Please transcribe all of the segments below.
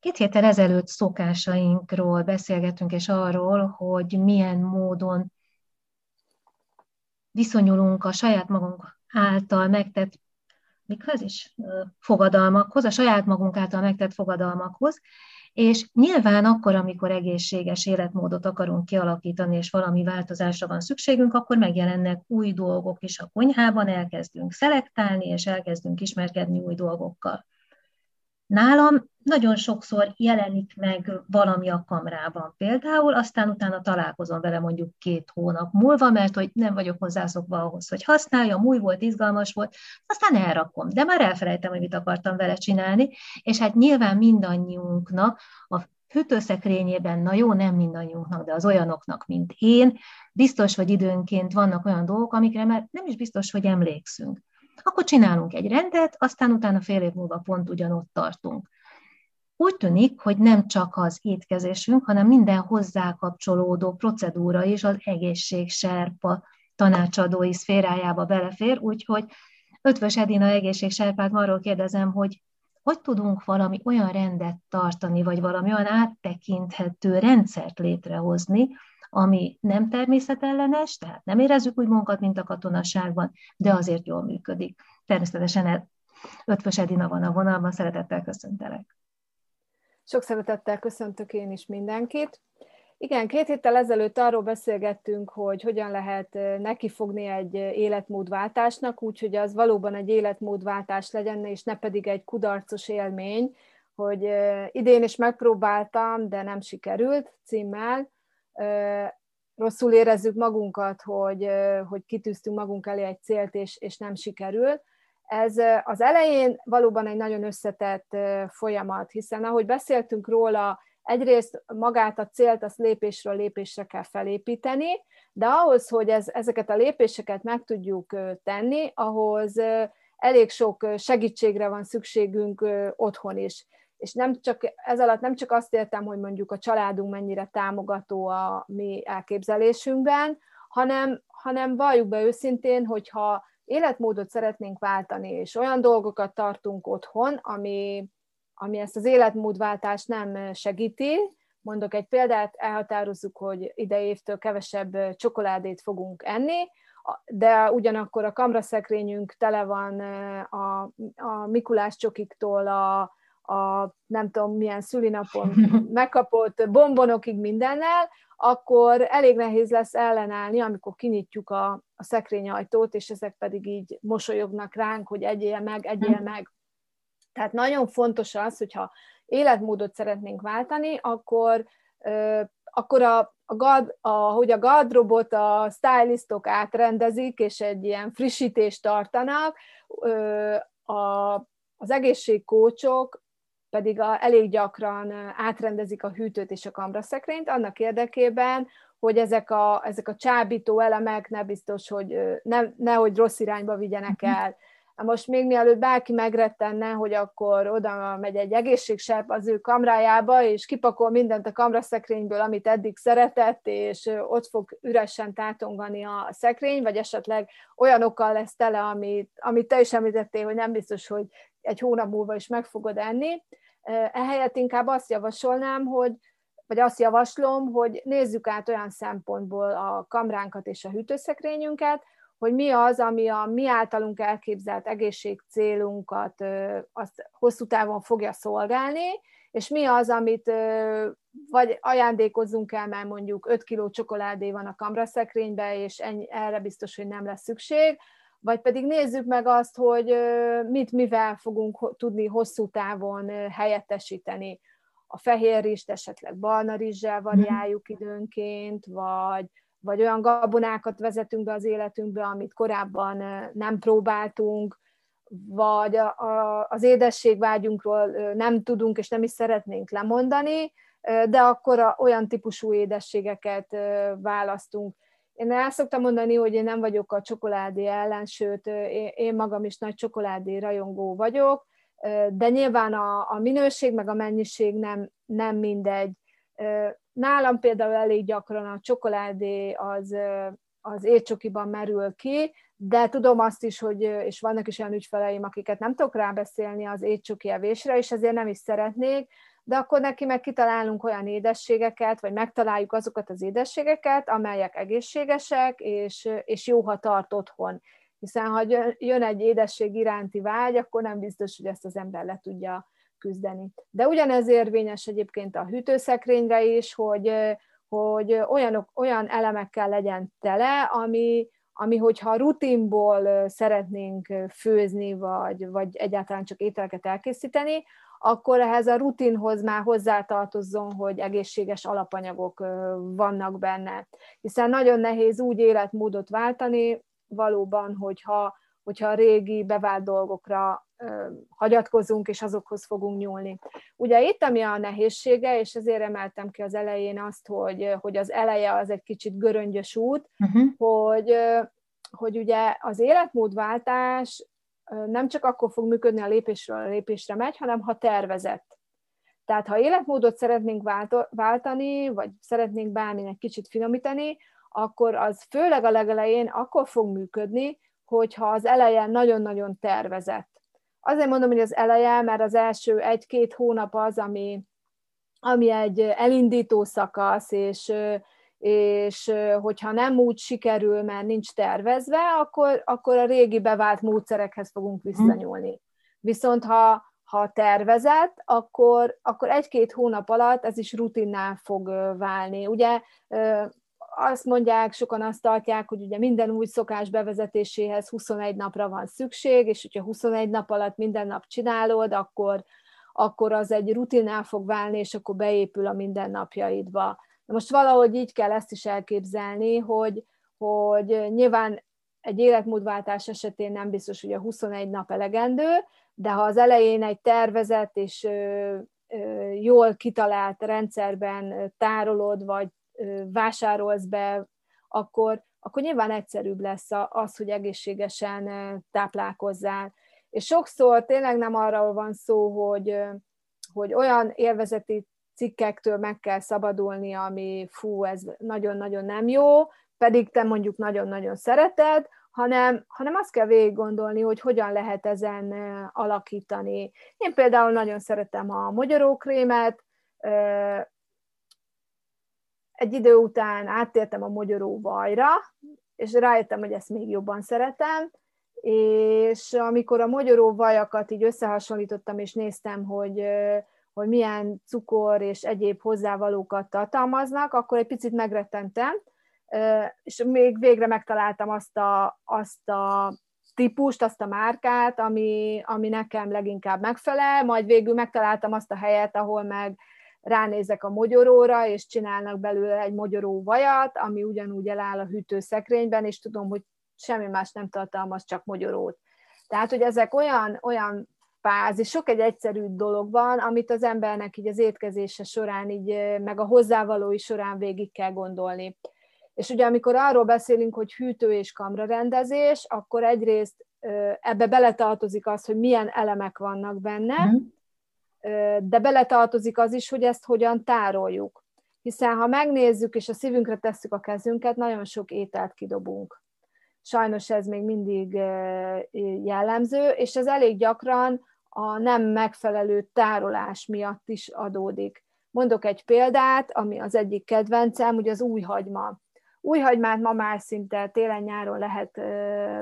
Két héttel ezelőtt szokásainkról beszélgettünk, és arról, hogy milyen módon viszonyulunk a saját magunk által megtett mikhez is fogadalmakhoz, a saját magunk által megtett fogadalmakhoz, és nyilván akkor, amikor egészséges életmódot akarunk kialakítani, és valami változásra van szükségünk, akkor megjelennek új dolgok is a konyhában, elkezdünk szelektálni, és elkezdünk ismerkedni új dolgokkal. Nálam nagyon sokszor jelenik meg valami a kamrában például, aztán utána találkozom vele mondjuk két hónap múlva, mert hogy nem vagyok hozzászokva ahhoz, hogy használjam, új volt, izgalmas volt, aztán elrakom, de már elfelejtem, hogy mit akartam vele csinálni, és hát nyilván mindannyiunknak a hűtőszekrényében, na jó, nem mindannyiunknak, de az olyanoknak, mint én, biztos, hogy időnként vannak olyan dolgok, amikre már nem is biztos, hogy emlékszünk. Akkor csinálunk egy rendet, aztán utána fél év múlva pont ugyanott tartunk. Úgy tűnik, hogy nem csak az étkezésünk, hanem minden hozzá kapcsolódó procedúra is az egészségserpa tanácsadói szférájába belefér, úgyhogy Ötvös Edina egészségserpát arról kérdezem, hogy hogy tudunk valami olyan rendet tartani, vagy valami olyan áttekinthető rendszert létrehozni, ami nem természetellenes, tehát nem érezzük úgy magunkat, mint a katonaságban, de azért jól működik. Természetesen Ötvös Edina van a vonalban, szeretettel köszöntelek. Sok szeretettel köszöntök én is mindenkit. Igen, két héttel ezelőtt arról beszélgettünk, hogy hogyan lehet nekifogni egy életmódváltásnak, úgyhogy az valóban egy életmódváltás legyen, és ne pedig egy kudarcos élmény, hogy idén is megpróbáltam, de nem sikerült címmel, rosszul érezzük magunkat, hogy, hogy kitűztünk magunk elé egy célt, és, és nem sikerül. Ez az elején valóban egy nagyon összetett folyamat, hiszen ahogy beszéltünk róla, egyrészt magát a célt, azt lépésről lépésre kell felépíteni, de ahhoz, hogy ez, ezeket a lépéseket meg tudjuk tenni, ahhoz elég sok segítségre van szükségünk otthon is. És nem csak, ez alatt nem csak azt értem, hogy mondjuk a családunk mennyire támogató a mi elképzelésünkben, hanem, hanem valljuk be őszintén, hogyha életmódot szeretnénk váltani, és olyan dolgokat tartunk otthon, ami, ami ezt az életmódváltást nem segíti, mondok egy példát, elhatározzuk, hogy ide évtől kevesebb csokoládét fogunk enni, de ugyanakkor a kamraszekrényünk tele van a, a Mikulás csokiktól a, a nem tudom milyen szülinapon megkapott bombonokig mindennel, akkor elég nehéz lesz ellenállni, amikor kinyitjuk a, a szekrényajtót, és ezek pedig így mosolyognak ránk, hogy egyél meg, egyél meg. Tehát nagyon fontos az, hogyha életmódot szeretnénk váltani, akkor, euh, akkor a, a, gard, a, hogy a gardrobot a stylistok átrendezik, és egy ilyen frissítést tartanak, euh, a, az egészségkócsok pedig a, elég gyakran átrendezik a hűtőt és a kamraszekrényt annak érdekében, hogy ezek a, ezek a csábító elemek ne biztos, hogy ne, nehogy rossz irányba vigyenek mhm. el. Most még mielőtt bárki megrettenne, hogy akkor oda megy egy egészségserp az ő kamrájába, és kipakol mindent a kamraszekrényből, amit eddig szeretett, és ott fog üresen tátongani a szekrény, vagy esetleg olyanokkal lesz tele, amit, amit te is említettél, hogy nem biztos, hogy egy hónap múlva is meg fogod enni. Ehelyett inkább azt javasolnám, hogy vagy azt javaslom, hogy nézzük át olyan szempontból a kamránkat és a hűtőszekrényünket, hogy mi az, ami a mi általunk elképzelt egészség célunkat azt hosszú távon fogja szolgálni, és mi az, amit vagy ajándékozzunk el, mert mondjuk 5 kiló csokoládé van a kamraszekrénybe, és ennyi, erre biztos, hogy nem lesz szükség, vagy pedig nézzük meg azt, hogy mit mivel fogunk tudni hosszú távon helyettesíteni. A fehér rizst esetleg barna rizssel variáljuk időnként, vagy, vagy olyan gabonákat vezetünk be az életünkbe, amit korábban nem próbáltunk, vagy a, a, az édességvágyunkról nem tudunk és nem is szeretnénk lemondani, de akkor a, olyan típusú édességeket választunk. Én el szoktam mondani, hogy én nem vagyok a csokoládé ellen, sőt, én magam is nagy csokoládé rajongó vagyok, de nyilván a, a minőség meg a mennyiség nem, nem mindegy. Nálam például elég gyakran a csokoládé az, az étcsokiban merül ki, de tudom azt is, hogy, és vannak is olyan ügyfeleim, akiket nem tudok rábeszélni az étcsoki evésre, és ezért nem is szeretnék, de akkor neki meg kitalálunk olyan édességeket, vagy megtaláljuk azokat az édességeket, amelyek egészségesek, és, és jó, ha tart otthon. Hiszen ha jön egy édesség iránti vágy, akkor nem biztos, hogy ezt az ember le tudja küzdeni. De ugyanez érvényes egyébként a hűtőszekrényre is, hogy, hogy olyanok, olyan elemekkel legyen tele, ami, ami hogyha rutinból szeretnénk főzni, vagy, vagy egyáltalán csak ételeket elkészíteni, akkor ehhez a rutinhoz már hozzátartozzon, hogy egészséges alapanyagok vannak benne. Hiszen nagyon nehéz úgy életmódot váltani, valóban, hogyha, hogyha a régi bevált dolgokra hagyatkozunk, és azokhoz fogunk nyúlni. Ugye itt, ami a nehézsége, és ezért emeltem ki az elején azt, hogy, hogy az eleje az egy kicsit göröngyös út, uh-huh. hogy, hogy ugye az életmódváltás nem csak akkor fog működni, a lépésről a lépésre megy, hanem ha tervezett. Tehát ha életmódot szeretnénk váltani, vagy szeretnénk bármin kicsit finomítani, akkor az főleg a legelején akkor fog működni, hogyha az eleje nagyon-nagyon tervezett. Azért mondom, hogy az eleje, mert az első egy-két hónap az, ami, ami egy elindító szakasz, és, és hogyha nem úgy sikerül, mert nincs tervezve, akkor, akkor a régi bevált módszerekhez fogunk visszanyúlni. Viszont ha, ha tervezett, akkor, akkor egy-két hónap alatt ez is rutinná fog válni. Ugye azt mondják, sokan azt tartják, hogy ugye minden új szokás bevezetéséhez 21 napra van szükség, és hogyha 21 nap alatt minden nap csinálod, akkor, akkor az egy rutinál fog válni, és akkor beépül a mindennapjaidba. Most valahogy így kell ezt is elképzelni, hogy, hogy nyilván egy életmódváltás esetén nem biztos, hogy a 21 nap elegendő, de ha az elején egy tervezett és jól kitalált rendszerben tárolod, vagy vásárolsz be, akkor, akkor nyilván egyszerűbb lesz az, hogy egészségesen táplálkozzál. És sokszor tényleg nem arról van szó, hogy, hogy olyan élvezeti cikkektől meg kell szabadulni, ami fú, ez nagyon-nagyon nem jó, pedig te mondjuk nagyon-nagyon szereted, hanem, hanem azt kell végig gondolni, hogy hogyan lehet ezen alakítani. Én például nagyon szeretem a magyarókrémet, egy idő után áttértem a magyaró vajra, és rájöttem, hogy ezt még jobban szeretem, és amikor a magyaró vajakat így összehasonlítottam, és néztem, hogy, hogy milyen cukor és egyéb hozzávalókat tartalmaznak, akkor egy picit megrettentem, és még végre megtaláltam azt a, azt a típust, azt a márkát, ami, ami nekem leginkább megfelel, majd végül megtaláltam azt a helyet, ahol meg ránézek a mogyoróra, és csinálnak belőle egy mogyoró vajat, ami ugyanúgy eláll a hűtőszekrényben, és tudom, hogy semmi más nem tartalmaz, csak mogyorót. Tehát, hogy ezek olyan, olyan és sok egy egyszerű dolog van, amit az embernek így az étkezése során, így, meg a hozzávalói során végig kell gondolni. És ugye amikor arról beszélünk, hogy hűtő és kamra rendezés, akkor egyrészt ebbe beletartozik az, hogy milyen elemek vannak benne, mm de beletartozik az is, hogy ezt hogyan tároljuk. Hiszen ha megnézzük és a szívünkre tesszük a kezünket, nagyon sok ételt kidobunk. Sajnos ez még mindig jellemző, és ez elég gyakran a nem megfelelő tárolás miatt is adódik. Mondok egy példát, ami az egyik kedvencem, ugye az új hagyma. Új ma már szinte télen-nyáron lehet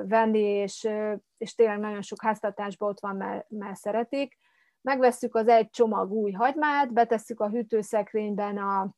venni, és, és tényleg nagyon sok háztartásban ott van, mert, mert szeretik megvesszük az egy csomag új hagymát, betesszük a hűtőszekrényben a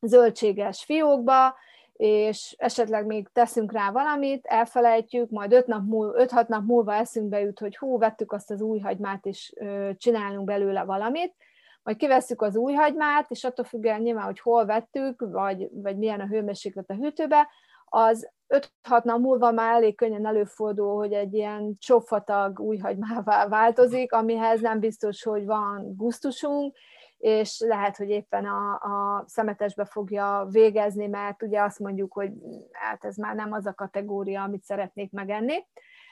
zöldséges fiókba, és esetleg még teszünk rá valamit, elfelejtjük, majd 5-6 nap, múlva, nap múlva eszünkbe jut, hogy hú, vettük azt az új hagymát, és csinálunk belőle valamit, majd kivesszük az új hagymát, és attól függően nyilván, hogy hol vettük, vagy, vagy milyen a hőmérséklet a hűtőbe, az 5-6 nap múlva már elég könnyen előfordul, hogy egy ilyen csopfatag újhagymává változik, amihez nem biztos, hogy van gusztusunk, és lehet, hogy éppen a, a szemetesbe fogja végezni, mert ugye azt mondjuk, hogy hát ez már nem az a kategória, amit szeretnék megenni.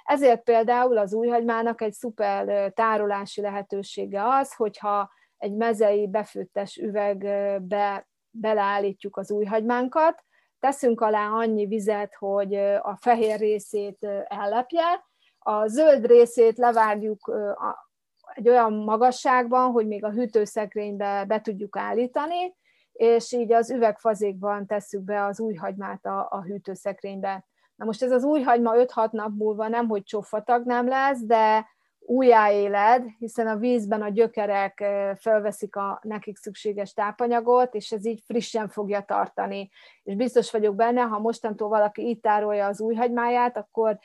Ezért például az újhagymának egy szuper tárolási lehetősége az, hogyha egy mezei befőttes üvegbe beleállítjuk az újhagymánkat, teszünk alá annyi vizet, hogy a fehér részét ellepje, a zöld részét levágjuk egy olyan magasságban, hogy még a hűtőszekrénybe be tudjuk állítani, és így az üvegfazékban tesszük be az új hagymát a, a hűtőszekrénybe. Na most ez az új hagyma 5-6 nap múlva nem, hogy csoffatag nem lesz, de újjáéled, hiszen a vízben a gyökerek felveszik a nekik szükséges tápanyagot, és ez így frissen fogja tartani. És biztos vagyok benne, ha mostantól valaki itt tárolja az újhagymáját, akkor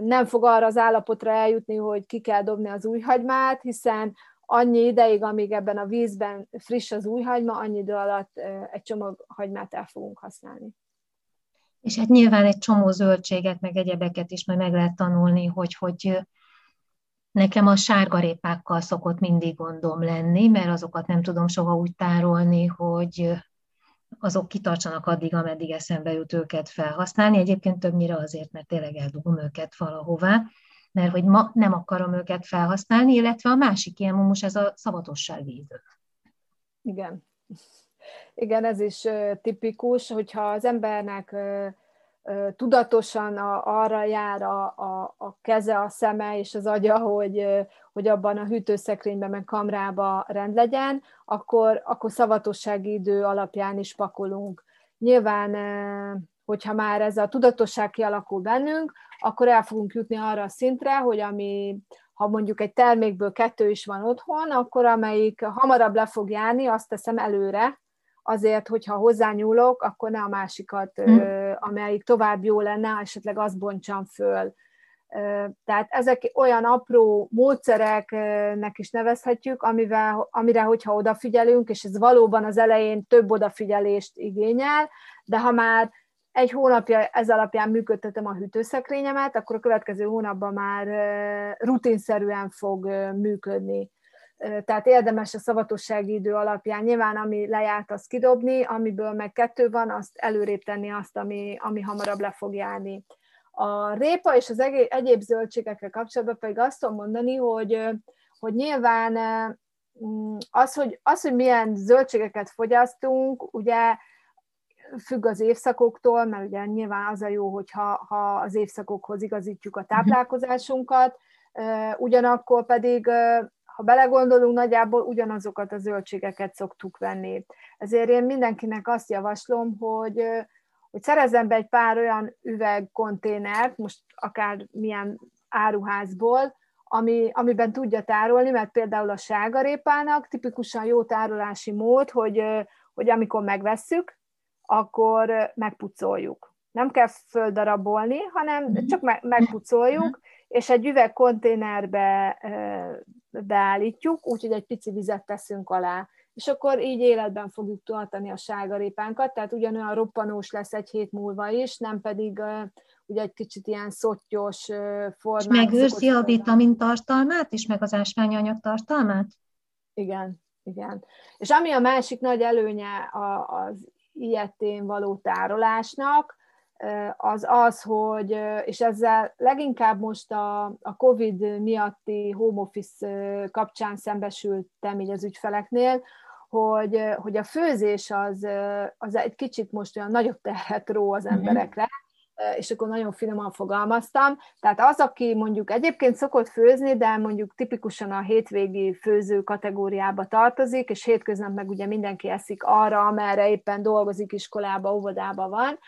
nem fog arra az állapotra eljutni, hogy ki kell dobni az újhagymát, hiszen annyi ideig, amíg ebben a vízben friss az újhagyma, annyi idő alatt egy csomag hagymát el fogunk használni. És hát nyilván egy csomó zöldséget, meg egyebeket is majd meg lehet tanulni, hogy, hogy nekem a sárgarépákkal szokott mindig gondom lenni, mert azokat nem tudom soha úgy tárolni, hogy azok kitartsanak addig, ameddig eszembe jut őket felhasználni. Egyébként többnyire azért, mert tényleg eldugom őket valahová, mert hogy ma nem akarom őket felhasználni, illetve a másik ilyen mumus, ez a szavatosságvédő. Igen. Igen, ez is tipikus, hogyha az embernek tudatosan arra jár a, a, a keze, a szeme és az agya, hogy, hogy abban a hűtőszekrényben, meg kamrába rend legyen, akkor, akkor szavatossági idő alapján is pakolunk. Nyilván, hogyha már ez a tudatosság kialakul bennünk, akkor el fogunk jutni arra a szintre, hogy ami, ha mondjuk egy termékből kettő is van otthon, akkor amelyik hamarabb le fog járni, azt teszem előre, azért, hogyha hozzányúlok, akkor ne a másikat, mm. Amelyik tovább jó lenne, esetleg azt bontsam föl. Tehát ezek olyan apró módszereknek is nevezhetjük, amivel, amire, hogyha odafigyelünk, és ez valóban az elején több odafigyelést igényel, de ha már egy hónapja ez alapján működtetem a hűtőszekrényemet, akkor a következő hónapban már rutinszerűen fog működni tehát érdemes a szavatossági idő alapján nyilván, ami lejárt, azt kidobni, amiből meg kettő van, azt előrébb tenni azt, ami, ami hamarabb le fog járni. A répa és az egyéb zöldségekkel kapcsolatban pedig azt tudom mondani, hogy, hogy nyilván mm, az hogy, az, hogy milyen zöldségeket fogyasztunk, ugye függ az évszakoktól, mert ugye nyilván az a jó, hogyha ha az évszakokhoz igazítjuk a táplálkozásunkat, ugyanakkor pedig ha belegondolunk, nagyjából ugyanazokat a zöldségeket szoktuk venni. Ezért én mindenkinek azt javaslom, hogy, hogy szerezzen be egy pár olyan üvegkonténert, most akár milyen áruházból, ami, amiben tudja tárolni, mert például a sárgarépának tipikusan jó tárolási mód, hogy, hogy amikor megvesszük, akkor megpucoljuk. Nem kell földarabolni, hanem mhm. csak megpucoljuk, és egy üvegkonténerbe beállítjuk, úgyhogy egy pici vizet teszünk alá. És akkor így életben fogjuk tartani a sárgarépánkat, tehát ugyanolyan roppanós lesz egy hét múlva is, nem pedig ugye egy kicsit ilyen szottyos formát. És megőrzi a vitamin tartalmát is, meg az ásványanyag tartalmát? Igen, igen. És ami a másik nagy előnye az ilyetén való tárolásnak, az az, hogy, és ezzel leginkább most a, a COVID miatti home office kapcsán szembesültem így az ügyfeleknél, hogy, hogy a főzés az, az egy kicsit most olyan nagyobb terhet ró az mhm. emberekre, és akkor nagyon finoman fogalmaztam. Tehát az, aki mondjuk egyébként szokott főzni, de mondjuk tipikusan a hétvégi főző kategóriába tartozik, és hétköznap meg ugye mindenki eszik arra, amerre éppen dolgozik, iskolába, óvodába van,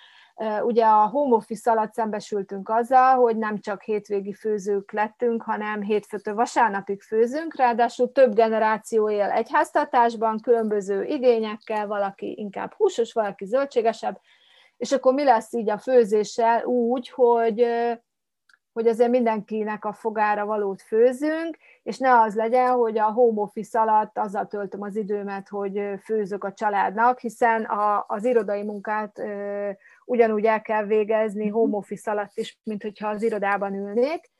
Ugye a home office alatt szembesültünk azzal, hogy nem csak hétvégi főzők lettünk, hanem hétfőtől vasárnapig főzünk, ráadásul több generáció él egy háztartásban, különböző igényekkel, valaki inkább húsos, valaki zöldségesebb, és akkor mi lesz így a főzéssel? Úgy, hogy, hogy azért mindenkinek a fogára valót főzünk, és ne az legyen, hogy a home office alatt azzal töltöm az időmet, hogy főzök a családnak, hiszen a, az irodai munkát ugyanúgy el kell végezni mhm. home office alatt is, mint hogyha az irodában ülnék.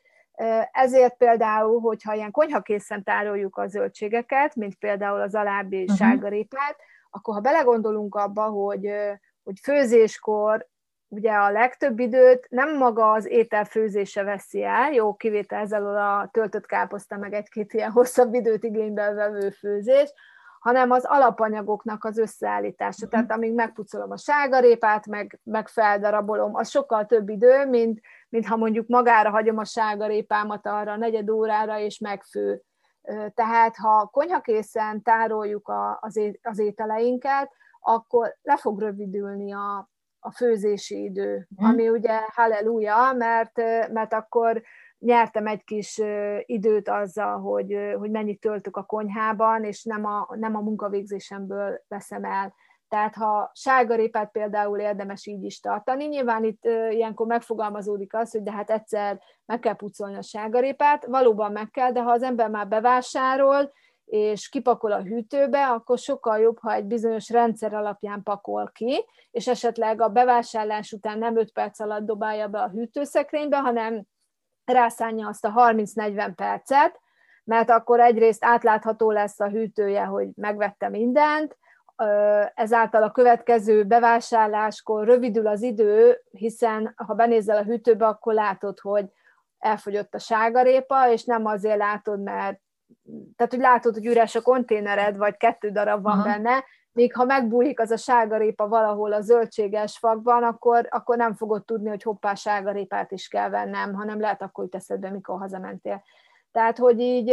Ezért például, hogyha ilyen konyhakészen tároljuk a zöldségeket, mint például az alábbi uh-huh. sárgarépát, akkor ha belegondolunk abba, hogy, hogy főzéskor ugye a legtöbb időt nem maga az étel főzése veszi el, jó kivétel ezzel a töltött káposzta, meg egy-két ilyen hosszabb időt igénybe vevő főzés, hanem az alapanyagoknak az összeállítása. Uh-huh. Tehát amíg megpucolom a sárgarépát, meg, meg feldarabolom, az sokkal több idő, mint, mint ha mondjuk magára hagyom a sárgarépámat arra a negyed órára, és megfő. Tehát ha konyhakészen tároljuk az ételeinket, akkor le fog rövidülni a, a főzési idő, mm. ami ugye halleluja, mert, mert akkor nyertem egy kis időt azzal, hogy, hogy mennyit töltök a konyhában, és nem a, nem a munkavégzésemből veszem el. Tehát ha sárgarépát például érdemes így is tartani, nyilván itt ilyenkor megfogalmazódik az, hogy de hát egyszer meg kell pucolni a sárgarépát, valóban meg kell, de ha az ember már bevásárol, és kipakol a hűtőbe, akkor sokkal jobb, ha egy bizonyos rendszer alapján pakol ki, és esetleg a bevásárlás után nem 5 perc alatt dobálja be a hűtőszekrénybe, hanem rászánja azt a 30-40 percet, mert akkor egyrészt átlátható lesz a hűtője, hogy megvette mindent, ezáltal a következő bevásárláskor rövidül az idő, hiszen ha benézel a hűtőbe, akkor látod, hogy elfogyott a sárgarépa, és nem azért látod, mert tehát, hogy látod, hogy üres a konténered, vagy kettő darab van Aha. benne, még ha megbújik az a sárgarépa valahol a zöldséges fakban, akkor, akkor nem fogod tudni, hogy hoppá, sárgarépát is kell vennem, hanem lehet akkor teszed be, mikor hazamentél. Tehát, hogy így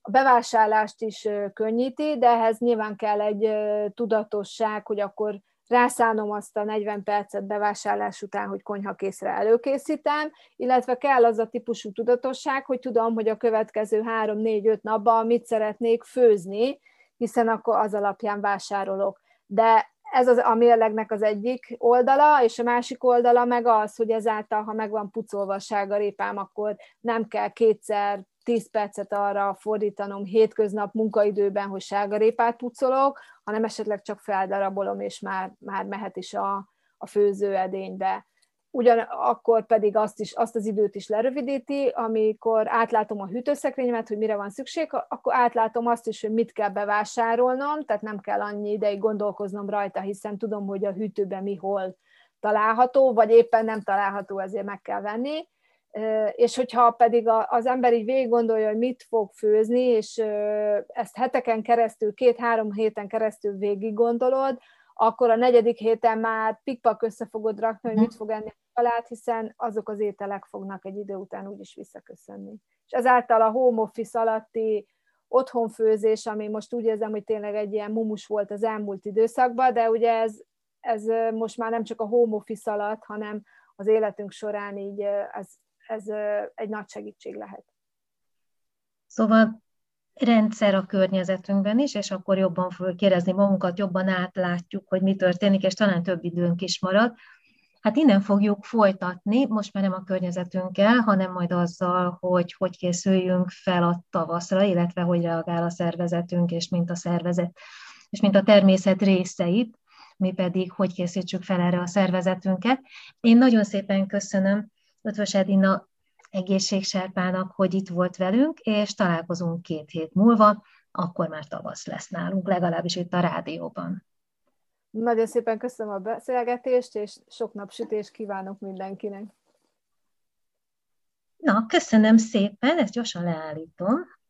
a bevásárlást is könnyíti, de ehhez nyilván kell egy tudatosság, hogy akkor rászánom azt a 40 percet bevásárlás után, hogy konyhakészre előkészítem, illetve kell az a típusú tudatosság, hogy tudom, hogy a következő 3-4-5 napban mit szeretnék főzni, hiszen akkor az alapján vásárolok. De ez az, a mérlegnek az egyik oldala, és a másik oldala meg az, hogy ezáltal, ha meg van pucolva a sárgarépám, akkor nem kell kétszer 10 percet arra fordítanom hétköznap munkaidőben, hogy sárgarépát pucolok, hanem esetleg csak feldarabolom, és már, már mehet is a, a főzőedénybe. Ugyanakkor pedig azt, is, azt az időt is lerövidíti, amikor átlátom a hűtőszekrényemet, hogy mire van szükség, akkor átlátom azt is, hogy mit kell bevásárolnom, tehát nem kell annyi ideig gondolkoznom rajta, hiszen tudom, hogy a hűtőben mi hol található, vagy éppen nem található, ezért meg kell venni. És hogyha pedig az ember így végig gondolja, hogy mit fog főzni, és ezt heteken keresztül, két-három héten keresztül végig gondolod, akkor a negyedik héten már pikpak össze fogod rakni, hogy mit fog enni a család, hiszen azok az ételek fognak egy idő után úgyis visszaköszönni. És ezáltal a home office alatti otthonfőzés, ami most úgy érzem, hogy tényleg egy ilyen mumus volt az elmúlt időszakban, de ugye ez, ez most már nem csak a home office alatt, hanem az életünk során így ez ez egy nagy segítség lehet. Szóval rendszer a környezetünkben is, és akkor jobban kérdezni magunkat, jobban átlátjuk, hogy mi történik, és talán több időnk is marad. Hát innen fogjuk folytatni, most már nem a környezetünkkel, hanem majd azzal, hogy hogy készüljünk fel a tavaszra, illetve hogy reagál a szervezetünk, és mint a szervezet, és mint a természet részeit, mi pedig hogy készítsük fel erre a szervezetünket. Én nagyon szépen köszönöm Ötvös Edina egészségserpának, hogy itt volt velünk, és találkozunk két hét múlva, akkor már tavasz lesz nálunk, legalábbis itt a rádióban. Nagyon szépen köszönöm a beszélgetést, és sok napsütést kívánok mindenkinek. Na, köszönöm szépen, ezt gyorsan leállítom.